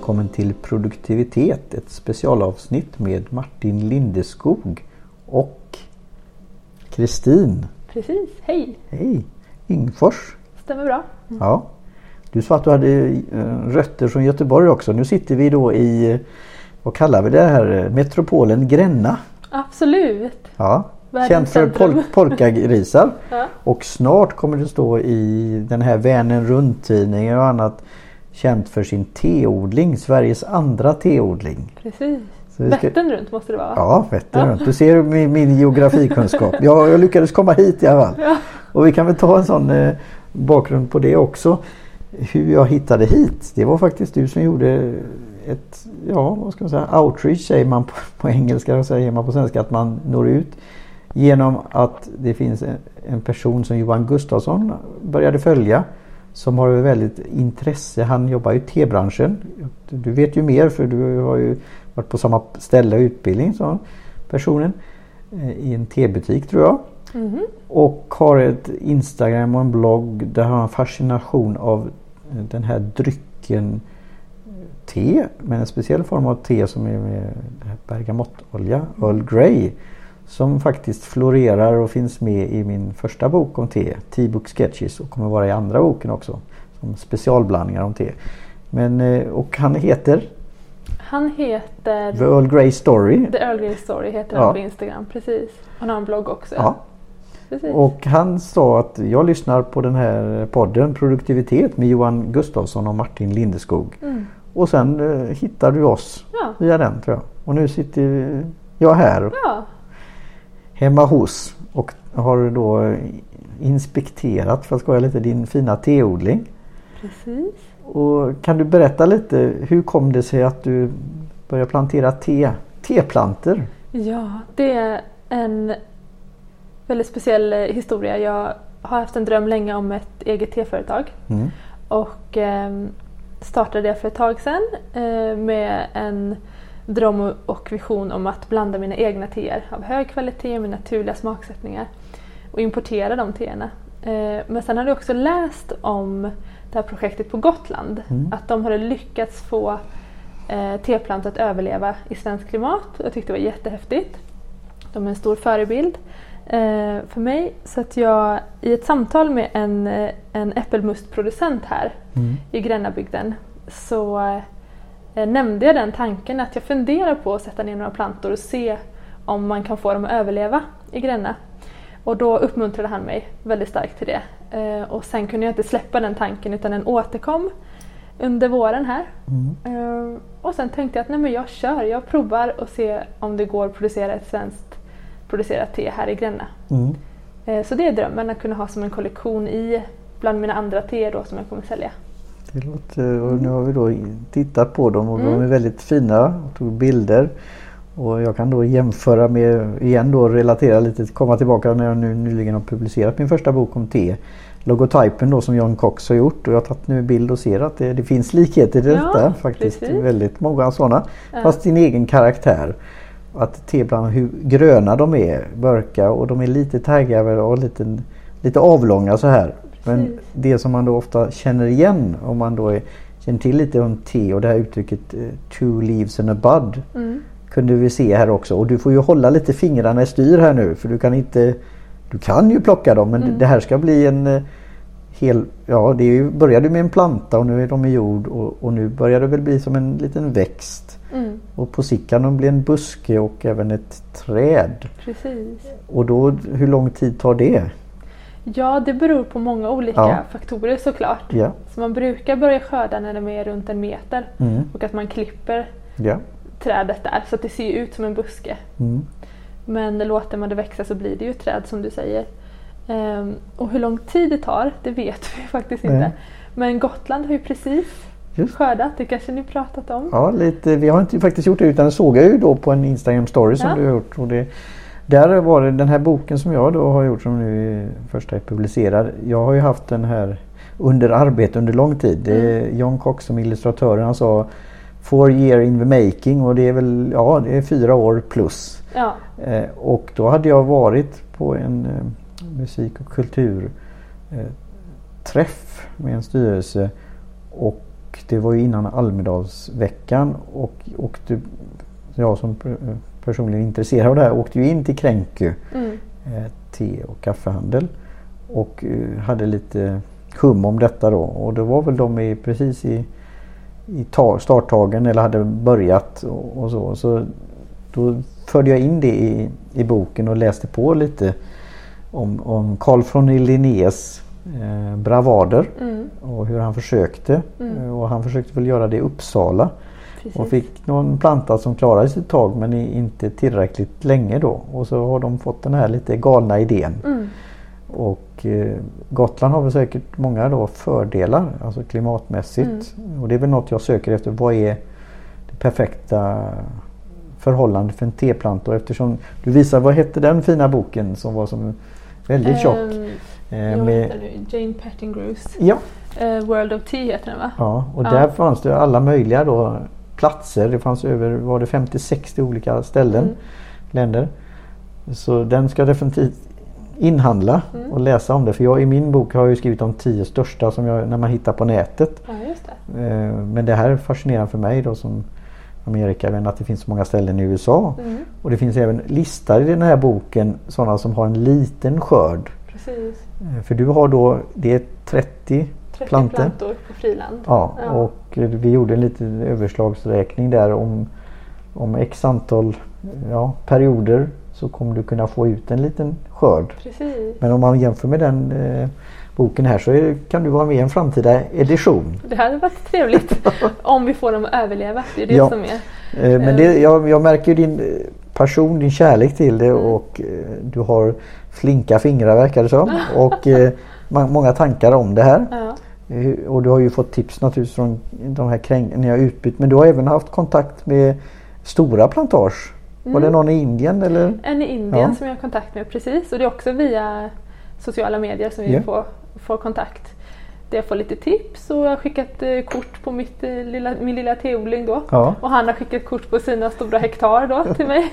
välkommen till Produktivitet, ett specialavsnitt med Martin Lindeskog och Kristin. Precis, hej! Hej! Ingfors. Stämmer bra. Mm. Ja. Du sa att du hade eh, rötter från Göteborg också. Nu sitter vi då i, eh, vad kallar vi det här, metropolen Gränna. Absolut. Ja. Känd för pol polkagrisar. ja. Och snart kommer det stå i den här Vänern runt-tidningen och annat känt för sin teodling, Sveriges andra teodling. Precis. Vättern runt måste det vara? Ja, Vättern ja. runt. Du ser min, min geografikunskap. jag, jag lyckades komma hit i alla fall. Ja. Och vi kan väl ta en sån eh, bakgrund på det också. Hur jag hittade hit. Det var faktiskt du som gjorde ett, ja vad ska man säga, outreach säger man på, på engelska och säger man på svenska att man når ut. Genom att det finns en, en person som Johan Gustafsson började följa som har väldigt intresse. Han jobbar i tebranschen. Du vet ju mer för du har ju varit på samma ställe och utbildning som personen. Eh, I en tebutik tror jag. Mm. Och har ett Instagram och en blogg där han har en fascination av den här drycken te. Men en speciell form av te som är med bergamottolja, Earl Grey. Som faktiskt florerar och finns med i min första bok om te, T-book Sketches och kommer vara i andra boken också. Som specialblandningar om te. Men, eh, och han heter? Han heter The Earl Grey Story. The Earl Grey Story heter ja. han på Instagram, precis. Han har en blogg också. Ja. Precis. Och han sa att jag lyssnar på den här podden Produktivitet med Johan Gustafsson och Martin Lindeskog. Mm. Och sen eh, hittar du oss Ja. via den tror jag. Och nu sitter jag här Ja. Hemma hos och har då inspekterat, för att skoja lite, din fina teodling. Precis. Och kan du berätta lite, hur kom det sig att du började plantera te, teplanter? Ja, det är en väldigt speciell eh, historia. Jag har haft en dröm länge om ett eget teföretag Mm. och eh, startade det för ett tag sedan eh, med en dröm och vision om att blanda mina egna teer av hög kvalitet med naturliga smaksättningar och importera de teerna. Eh, men sen hade jag också läst om det här projektet på Gotland, Mm. att de hade lyckats få eh, teplantor att överleva i svenskt klimat. Jag tyckte det var jättehäftigt. De är en stor förebild eh, för mig. Så att jag i ett samtal med en, en äppelmustproducent här Mm. i Grännabygden så nämnde jag den tanken att jag funderar på att sätta ner några plantor och se om man kan få dem att överleva i Gränna. Och då uppmuntrade han mig väldigt starkt till det. Eh, och sen kunde jag inte släppa den tanken utan den återkom under våren här. Mm. Eh, och sen tänkte jag att nej men jag kör, jag provar och ser om det går att producera ett svenskt producerat te här i Gränna. Mm. Eh, så det är drömmen att kunna ha som en kollektion i bland mina andra teer då som jag kommer sälja. Det låter, och nu har vi då tittat på dem och de Mm. är väldigt fina och tog bilder. Och jag kan då jämföra med, igen då relatera lite, komma tillbaka när jag nu nyligen har publicerat min första bok om te. Logotypen då som John Cox har gjort och jag har tagit nu bild och ser att det, det finns likheter i Ja, detta faktiskt. precis. Väldigt många sådana. Ja. Fast sin egen karaktär. Att teblandar, hur gröna de är, mörka och de är lite taggade och lite, lite avlånga så här. Men det som man då ofta känner igen om man då är, känner till lite om te och det här uttrycket eh, two leaves and a bud Mm. kunde vi se här också. Och du får ju hålla lite fingrarna i styr här nu för du kan inte Du kan ju plocka dem men Mm. det här ska bli en eh, hel Ja det ju, började med en planta och nu är de i jord och, och nu börjar det väl bli som en liten växt. Mm. Och på sikt kan de bli en buske och även ett träd. Precis. Och då hur lång tid tar det? Ja, det beror på många olika Ja. faktorer såklart. Ja. Så man brukar börja skörda när de är runt en meter Mm. och att man klipper Ja. trädet där så att det ser ut som en buske. Mm. Men låter man det växa så blir det ju ett träd som du säger. Ehm, och hur lång tid det tar, det vet vi faktiskt Nej. inte. Men Gotland har ju precis Just. skördat, det kanske ni pratat om? Ja, lite, vi har inte faktiskt gjort det utan såg jag ju då på en Instagram story som du har gjort. Och det, där var det den här boken som jag då har gjort som nu första är publicerad. Jag har ju haft den här under arbete under lång tid. Det är John Cox som illustratören han sa Four year in the making och det är väl ja, det är fyra år plus. Ja, Eh, och då hade jag varit på en eh, musik och kultur eh, med en styrelse och och det var ju innan Almedalsveckan och åkte, jag som personligen intresserad av det här åkte ju in till Kränku mm. eh, te och kaffehandel och eh, hade lite hum om detta då och det var väl de i, precis i, i starttagen eller hade börjat och, och, så. så då förde jag in det i, i boken och läste på lite om, om Carl von Linnés eh, bravader mm. och hur han försökte. Mm. Och han försökte väl göra det i Uppsala. Precis. Och fick någon planta som klarade sig ett tag men inte tillräckligt länge då. Och så har de fått den här lite galna idén. Mm. Och eh, Gotland har väl säkert många då fördelar, alltså klimatmässigt. Mm. Och det är väl något jag söker efter. Vad är det perfekta förhållandet för en teplanta? Eftersom du visar, vad hette den fina boken som var som väldigt tjock? Um, eh, med, Jane Pettingrews. Ja. Uh, World of Tea heter den va? Ja, och ja. där fanns det alla möjliga då platser. Det fanns över var det 50-60 olika ställen, mm. länder. Så den ska definitivt inhandla mm. och läsa om det. För jag i min bok har jag skrivit de tio största som jag, när man hittar på nätet. Ja, det. Eh, men det här är fascinerande för mig då som Amerikavän att det finns så många ställen i USA. Mm. Och det finns även listade i den här boken sådana som har en liten skörd. Precis. Eh, för du har då, det är 30 30 plantor. plantor på friland. Ja, ja, och vi gjorde en liten överslagsräkning där om, om x antal ja, perioder så kommer du kunna få ut en liten skörd. Precis. Men om man jämför med den eh, boken här så är, kan du vara med i en framtida edition. Det hade varit trevligt om vi får dem att överleva. Det är det ja. som är. Eh, men det, eh. jag, jag märker din eh, passion, din kärlek till det mm. och eh, du har flinka fingrar verkar det som. och många tankar om det här. Ja. Eh, och du har ju fått tips naturligtvis från de här krängningarna ni har utbytt. Men du har även haft kontakt med stora plantage. Mm. Var det mm. någon i Indien eller? En i Indien ja. som jag har kontakt med precis. Och det är också via sociala medier som vi yeah. får, får kontakt. Där jag får lite tips och jag har skickat eh, kort på mitt, eh, lilla, min lilla teodling då. Ja. Och han har skickat kort på sina stora hektar då till mig.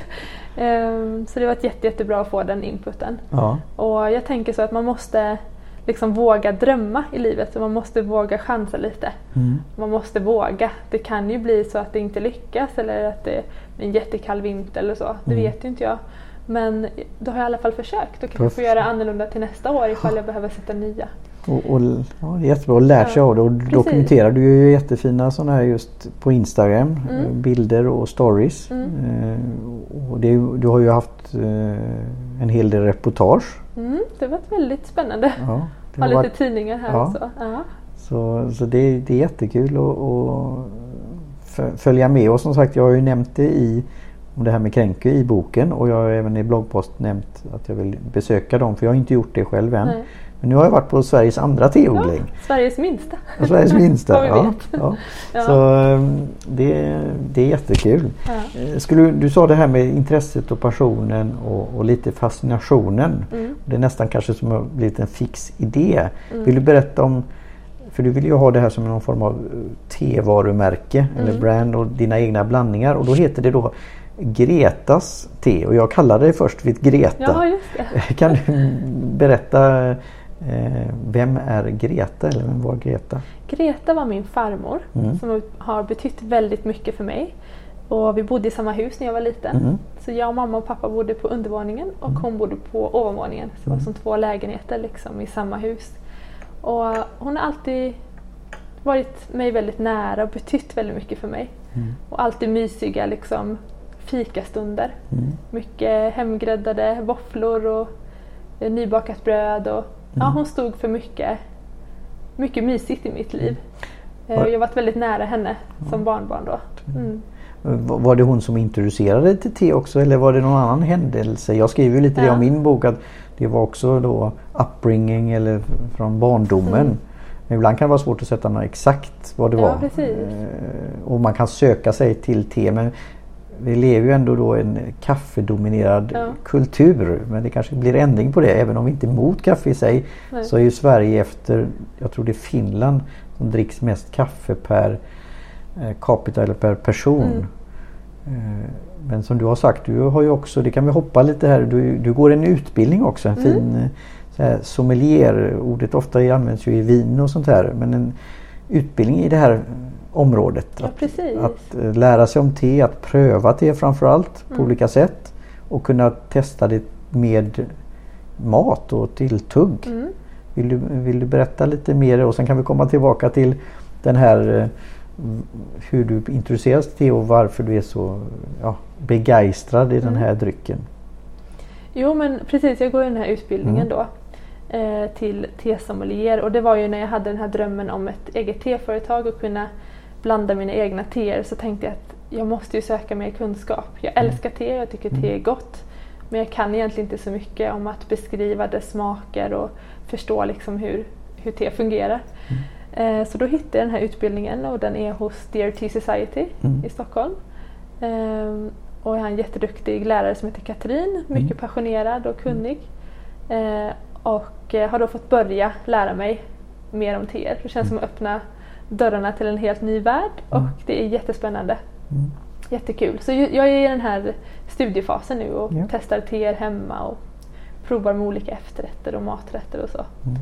Um, så det har varit jätte, jättebra att få den inputen. Ja. Och jag tänker så att man måste liksom våga drömma i livet och man måste våga chansa lite. Mm. Man måste våga. Det kan ju bli så att det inte lyckas eller att det är en jättekall vinter eller så. Det mm. vet ju inte jag. Men då har jag i alla fall försökt och kanske får göra annorlunda till nästa år ifall jag behöver sätta nya. Och, och, ja, jättebra att lära sig ja, av det och precis. dokumenterar du ju jättefina sådana här just på Instagram. Mm. Eh, bilder och stories. Mm. Eh, och det, du har ju haft eh, en hel del reportage. Mm, det varit väldigt spännande. Ja, det har, har lite tidningar här ja. också. Ja. Så, så det, det är jättekul att följa med och som sagt jag har ju nämnt det i om det här med Kränke i boken och jag har även i bloggpost nämnt att jag vill besöka dem för jag har inte gjort det själv än. Nej. Men nu har jag varit på Sveriges andra teodling. Ja, Sveriges minsta. Ja, Sveriges minsta, ja, ja. Så ehm, det, det är jättekul. Eh, skulle, du sa det här med intresset och passionen och, och lite fascinationen. Mm. Det är nästan kanske som har blivit en fix idé. Mm. Vill du berätta om för du vill ju ha det här som någon form av tevarumärke mm. eller brand och dina egna blandningar och då heter det då Gretas te och jag kallade det först vid Greta. Ja. Kan du berätta Eh, vem är Greta eller vem var Greta? Greta var min farmor mm. som har betytt väldigt mycket för mig. Och vi bodde i samma hus när jag var liten. Mm. Så jag, mamma och pappa bodde på undervåningen och mm. hon bodde på ovanvåningen. Så det var mm. som två lägenheter liksom, i samma hus. Och hon har alltid varit mig väldigt nära och betytt väldigt mycket för mig. Mm. Och alltid mysiga liksom, fikastunder. Mm. Mycket hemgräddade våfflor och nybakat bröd och Ja, hon stod för mycket, mycket mysigt i mitt liv. Eh, jag har varit väldigt nära henne som barnbarn då. Mm. Var det hon som introducerade dig till te också eller var det någon annan händelse? Jag skriver ju lite ja. det om min bok att det var också då upbringing eller från barndomen. Mm. Men ibland kan det vara svårt att sätta något exakt vad det ja, var. Precis. Eh, och man kan söka sig till te. Men vi lever ju ändå då en kaffedominerad ja. kultur. Men det kanske blir ändring på det. Även om vi inte är emot kaffe i sig Nej. så är ju Sverige efter, jag tror det är Finland som dricks mest kaffe per eh, capita eller per person. Mm. Eh, men som du har sagt, du har ju också, det kan vi hoppa lite här, du, du går en utbildning också, en mm. fin eh, så sommelier. Ordet ofta används ju i vin och sånt här. Men en, utbildning i det här området. Ja, att, att eh, lära sig om te, att pröva te framförallt på Mm. olika sätt och kunna testa det med mat och tilltugg. Mm. Vill, du, vill du berätta lite mer och sen kan vi komma tillbaka till den här eh, hur du introduceras till te och varför du är så ja, begeistrad i den Mm. här drycken. Jo men precis, jag går ju den här utbildningen Mm. då eh, till tesommelier och det var ju när jag hade den här drömmen om ett eget teföretag och kunna blanda mina egna teer så tänkte jag att jag måste ju söka mer kunskap. Jag Mm. älskar te, jag tycker te är gott men jag kan egentligen inte så mycket om att beskriva dess smaker och förstå liksom hur, hur te fungerar. Mm. Eh, så då hittade jag den här utbildningen och den är hos Dear Tea Society Mm. i Stockholm. Ehm, och jag har en jätteduktig lärare som heter Katrin, mycket Mm. passionerad och kunnig. Eh, och eh, har då fått börja lära mig mer om teer. Det känns som att öppna dörrarna till en helt ny värld och Mm. det är jättespännande. Mm. Jättekul. Så jag är i den här studiefasen nu och Ja. testar teer hemma och provar med olika efterrätter och maträtter och så. Mm.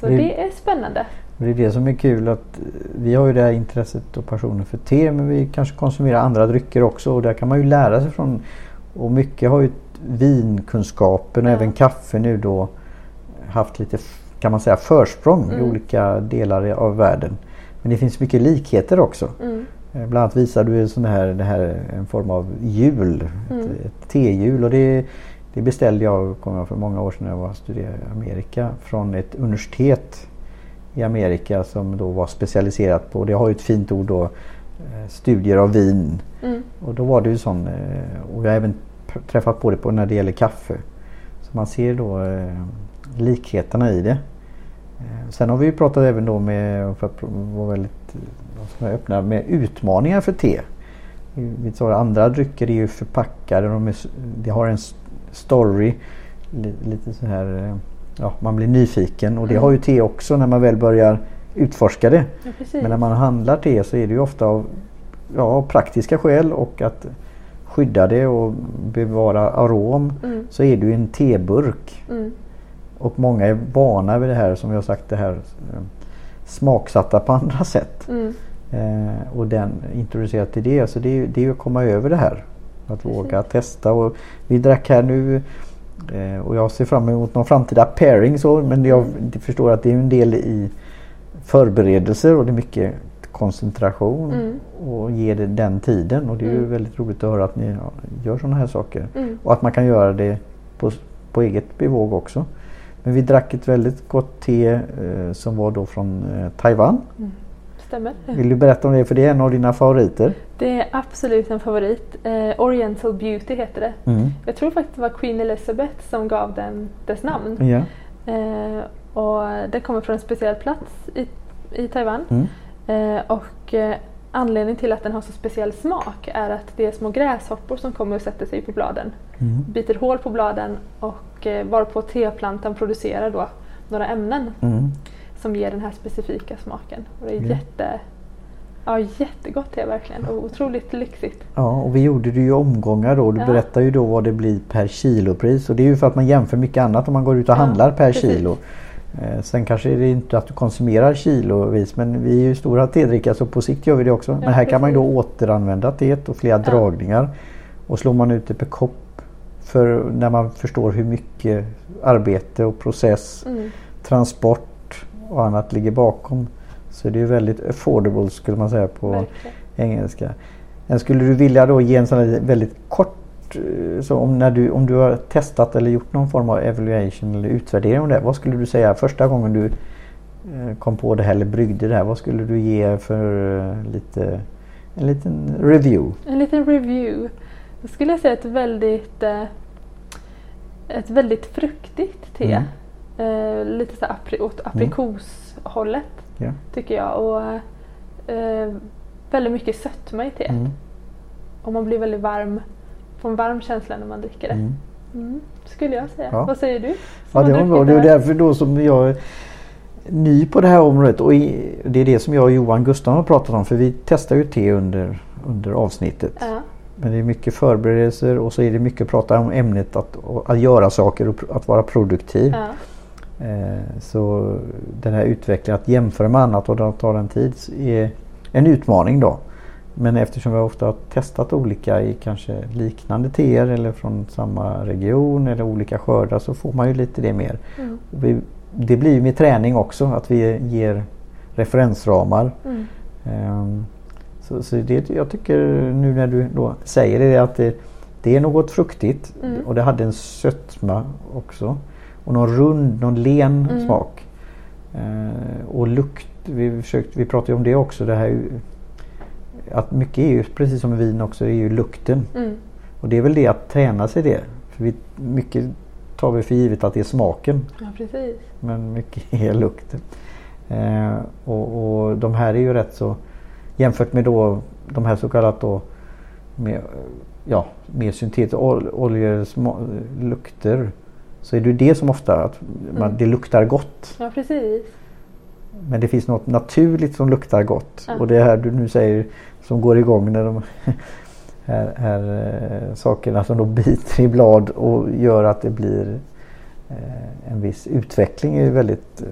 Så Det- det är spännande. Det är det som är kul att eh, vi har ju det här intresset och passionen för te men vi kanske konsumerar andra drycker också och där kan man ju lära sig från och mycket har ju vinkunskapen och Ja. även kaffe nu då haft lite kan man säga försprång i Mm. olika delar av världen. Men det finns mycket likheter också. Mm. Eh, Bland annat visar du en sån här, det här en form av hjul, Mm. ett, tehjul och det, det beställde jag kommer jag, för många år sedan när jag var studerade i Amerika från ett universitet i Amerika som då var specialiserat på, det har ju ett fint ord då, eh, studier av vin. Mm. Och då var det ju sån, eh, och jag har även träffat på det på när det gäller kaffe. Så man ser då likheterna i det. Eh, Sen har vi ju pratat även då med, för att vara väldigt eh, öppna, med utmaningar för te. Andra drycker är ju förpackade, de, är, de har en story. li- Lite så här, eh, ja man blir nyfiken och det Mm. har ju te också när man väl börjar utforska det. Ja. Men när man handlar te så är det ju ofta av ja, praktiska skäl och att skydda det och bevara arom Mm. så är det ju en teburk. Mm. Och många är vana vid det här som jag sagt det här eh, smaksatta på andra sätt. Mm. Eh, och den introducerat till det. Så det det är ju att komma över det här. Att Precis. våga testa. Och vi drack här nu eh, och jag ser fram emot någon framtida pairing så. Men jag Mm. förstår att det är en del i förberedelser och det är mycket koncentration. Mm. Och ge det den tiden. Och det är ju Mm. väldigt roligt att höra att ni gör sådana här saker. Mm. Och att man kan göra det på, på eget bevåg också. Men vi drack ett väldigt gott te eh, som var då från eh, Taiwan. Stämmer. Vill du berätta om det? För det är en av dina favoriter. Det är absolut en favorit. Eh, Oriental Beauty heter det. Mm. Jag tror faktiskt det var Queen Elizabeth som gav den dess namn. Ja. Eh, och det kommer från en speciell plats i, i Taiwan. Mm. Eh, och eh, anledningen till att den har så speciell smak är att det är små gräshoppor som kommer och sätter sig på bladen. Mm. Biter hål på bladen och eh, varpå teplantan producerar då några ämnen Mm. som ger den här specifika smaken. Och det är Ja. jätte, ja, jättegott te verkligen och otroligt lyxigt. Ja, och vi gjorde det ju i omgångar då. Du Ja. berättar ju då vad det blir per kilopris. Och det är ju för att man jämför mycket annat om man går ut och Ja, handlar per precis. kilo. Eh, sen kanske är det inte att du konsumerar kilovis men vi är ju stora tedrickare så på sikt gör vi det också. men här kan man ju då återanvända teet och flera Ja. dragningar. Och slår man ut det per kopp för när man förstår hur mycket arbete och process, Mm. transport och annat ligger bakom. Så det är ju väldigt affordable skulle man säga på Verkligen. engelska. Men skulle du vilja då ge en sån här väldigt kort eh, så om, när du, om du har testat eller gjort någon form av evaluation eller utvärdering om det. Vad skulle du säga första gången du eh, kom på det här eller bryggde det här? Vad skulle du ge för eh, lite, en liten review? En liten review. Då skulle jag säga ett väldigt, ett väldigt fruktigt te. Mm. Lite så apri, åt aprikoshållet Ja. tycker jag. Och väldigt mycket sötma i teet. Mm. Och man blir väldigt varm, får en varm känsla när man dricker det. Mm. Mm, skulle jag säga. Ja. Vad säger du? Ja det var bra. Det är därför då som jag är ny på det här området och i, det är det som jag och Johan Gustav har pratat om för vi testar ju te under, under avsnittet. Ja. Men det är mycket förberedelser och så är det mycket att prata om ämnet att, att göra saker och att vara produktiv. Ja. Eh, så den här utvecklingen att jämföra med annat och det tar en tid är en utmaning då. Men eftersom vi ofta har testat olika i kanske liknande teer eller från samma region eller olika skördar så får man ju lite det mer. Mm. Vi, det blir ju med träning också att vi ger referensramar. Mm. Um, så, så det, jag tycker nu när du då säger det att det, det är något fruktigt Mm. och det hade en sötma också. Och någon rund, någon len Mm. smak. Eh, och lukt, vi, försökt, vi pratade om det också. Det här, att mycket är ju, precis som vin också, är ju lukten. Mm. Och det är väl det att träna sig det. För vi, mycket tar vi för givet att det är smaken. Ja, precis. Men mycket är lukten. Eh, och, och de här är ju rätt så jämfört med då de här så kallat då med, ja, med syntetiska ol- oljor, sma- lukter. Så är det ju det som ofta att man, Mm. det luktar gott. Ja, precis. Men det finns något naturligt som luktar gott. Ja. Och det här du nu säger som går igång när de här, här eh, sakerna som då biter i blad och gör att det blir eh, en viss utveckling är ju väldigt eh,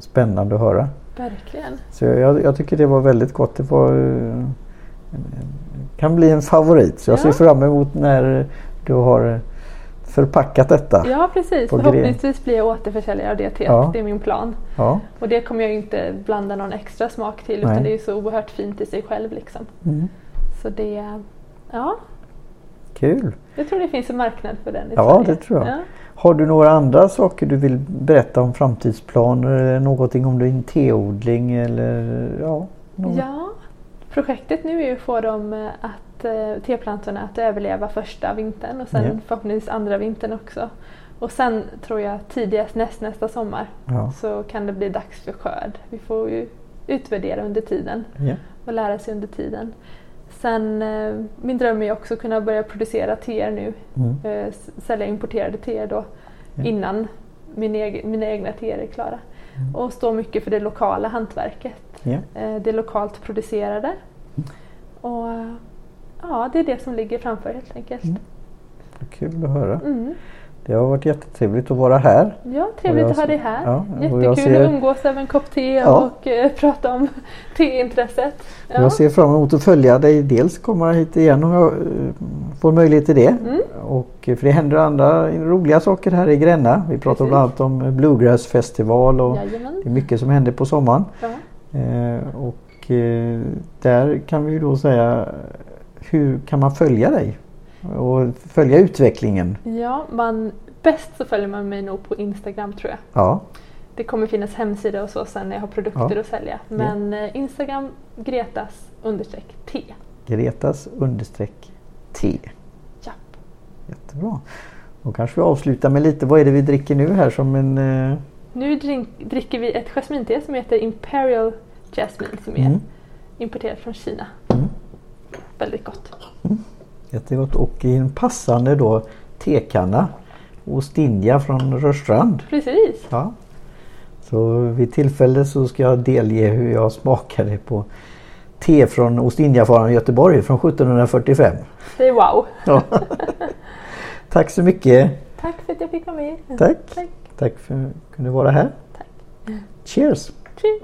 spännande att höra. Verkligen. Så jag, jag tycker det var väldigt gott. Det var, en, en, kan bli en favorit. Så jag Ja. ser fram emot när du har förpackat detta. Ja, precis. Förhoppningsvis blir jag återförsäljare av det teet. Ja. Det är min plan. Ja. Och det kommer jag inte blanda någon extra smak till utan Nej. det är så oerhört fint i sig själv. Liksom. Mm. Så det, ja, Kul! jag tror det finns en marknad för den i Ja, Sverige. det tror jag. Ja. Har du några andra saker du vill berätta om framtidsplaner? Eller någonting om din teodling eller ja? något? Ja, projektet nu är ju att få dem eh, att, eh, teplantorna att överleva första vintern och sen Ja. förhoppningsvis andra vintern också. Och sen tror jag tidigast näst, nästa sommar Ja. så kan det bli dags för skörd. Vi får ju utvärdera under tiden Ja. och lära sig under tiden. Sen, eh, min dröm är också att kunna börja producera teer nu. Mm. Eh, sälja importerade teer då innan min egen, mina egna teer är klara. Mm. Och stå mycket för det lokala hantverket. Eh, det lokalt producerade. Och eh, ja, det är det som ligger framför helt enkelt. Mm. Kul att höra. Mm. Det har varit jättetrevligt att vara här. Ja, trevligt jag att ha dig här. ja, Jättekul ser- att umgås över en kopp te Ja. och eh, prata om teintresset. Ja. Jag ser fram emot att följa dig. Dels komma hit igen om jag eh, får möjlighet till det. Mm. Och, eh, för det händer andra roliga saker här i Gränna. Vi pratar Precis. bland annat om Bluegrass festival och Jajamän. det är mycket som händer på sommaren. Eh, och eh, där kan vi ju då säga hur kan man följa dig? Och följa utvecklingen? ja, man, bäst så följer man mig nog på Instagram tror jag. Ja, Det kommer finnas hemsida och så sen när jag har produkter Ja. att sälja. Men eh, Instagram Gretas understreck T. Gretas understreck T. Ja. Jättebra. Då kanske vi avslutar med lite, vad är det vi dricker nu här som en... Eh, Nu drink, dricker vi ett jasminte som heter Imperial Jasmine som är mm, importerat från Kina. Mm. Väldigt gott. jättegott och i en passande då tekanna. Ostinja från Rörstrand. Precis. Ja. Så vid tillfälle så ska jag delge hur jag smakade på te från Ostinjafararen i Göteborg från 1745. Det är wow. Ja. Tack så mycket. Tack för att jag fick vara med. Tack. Tack. Tack för att du kunde vara här. Tack. Cheers! Cheers.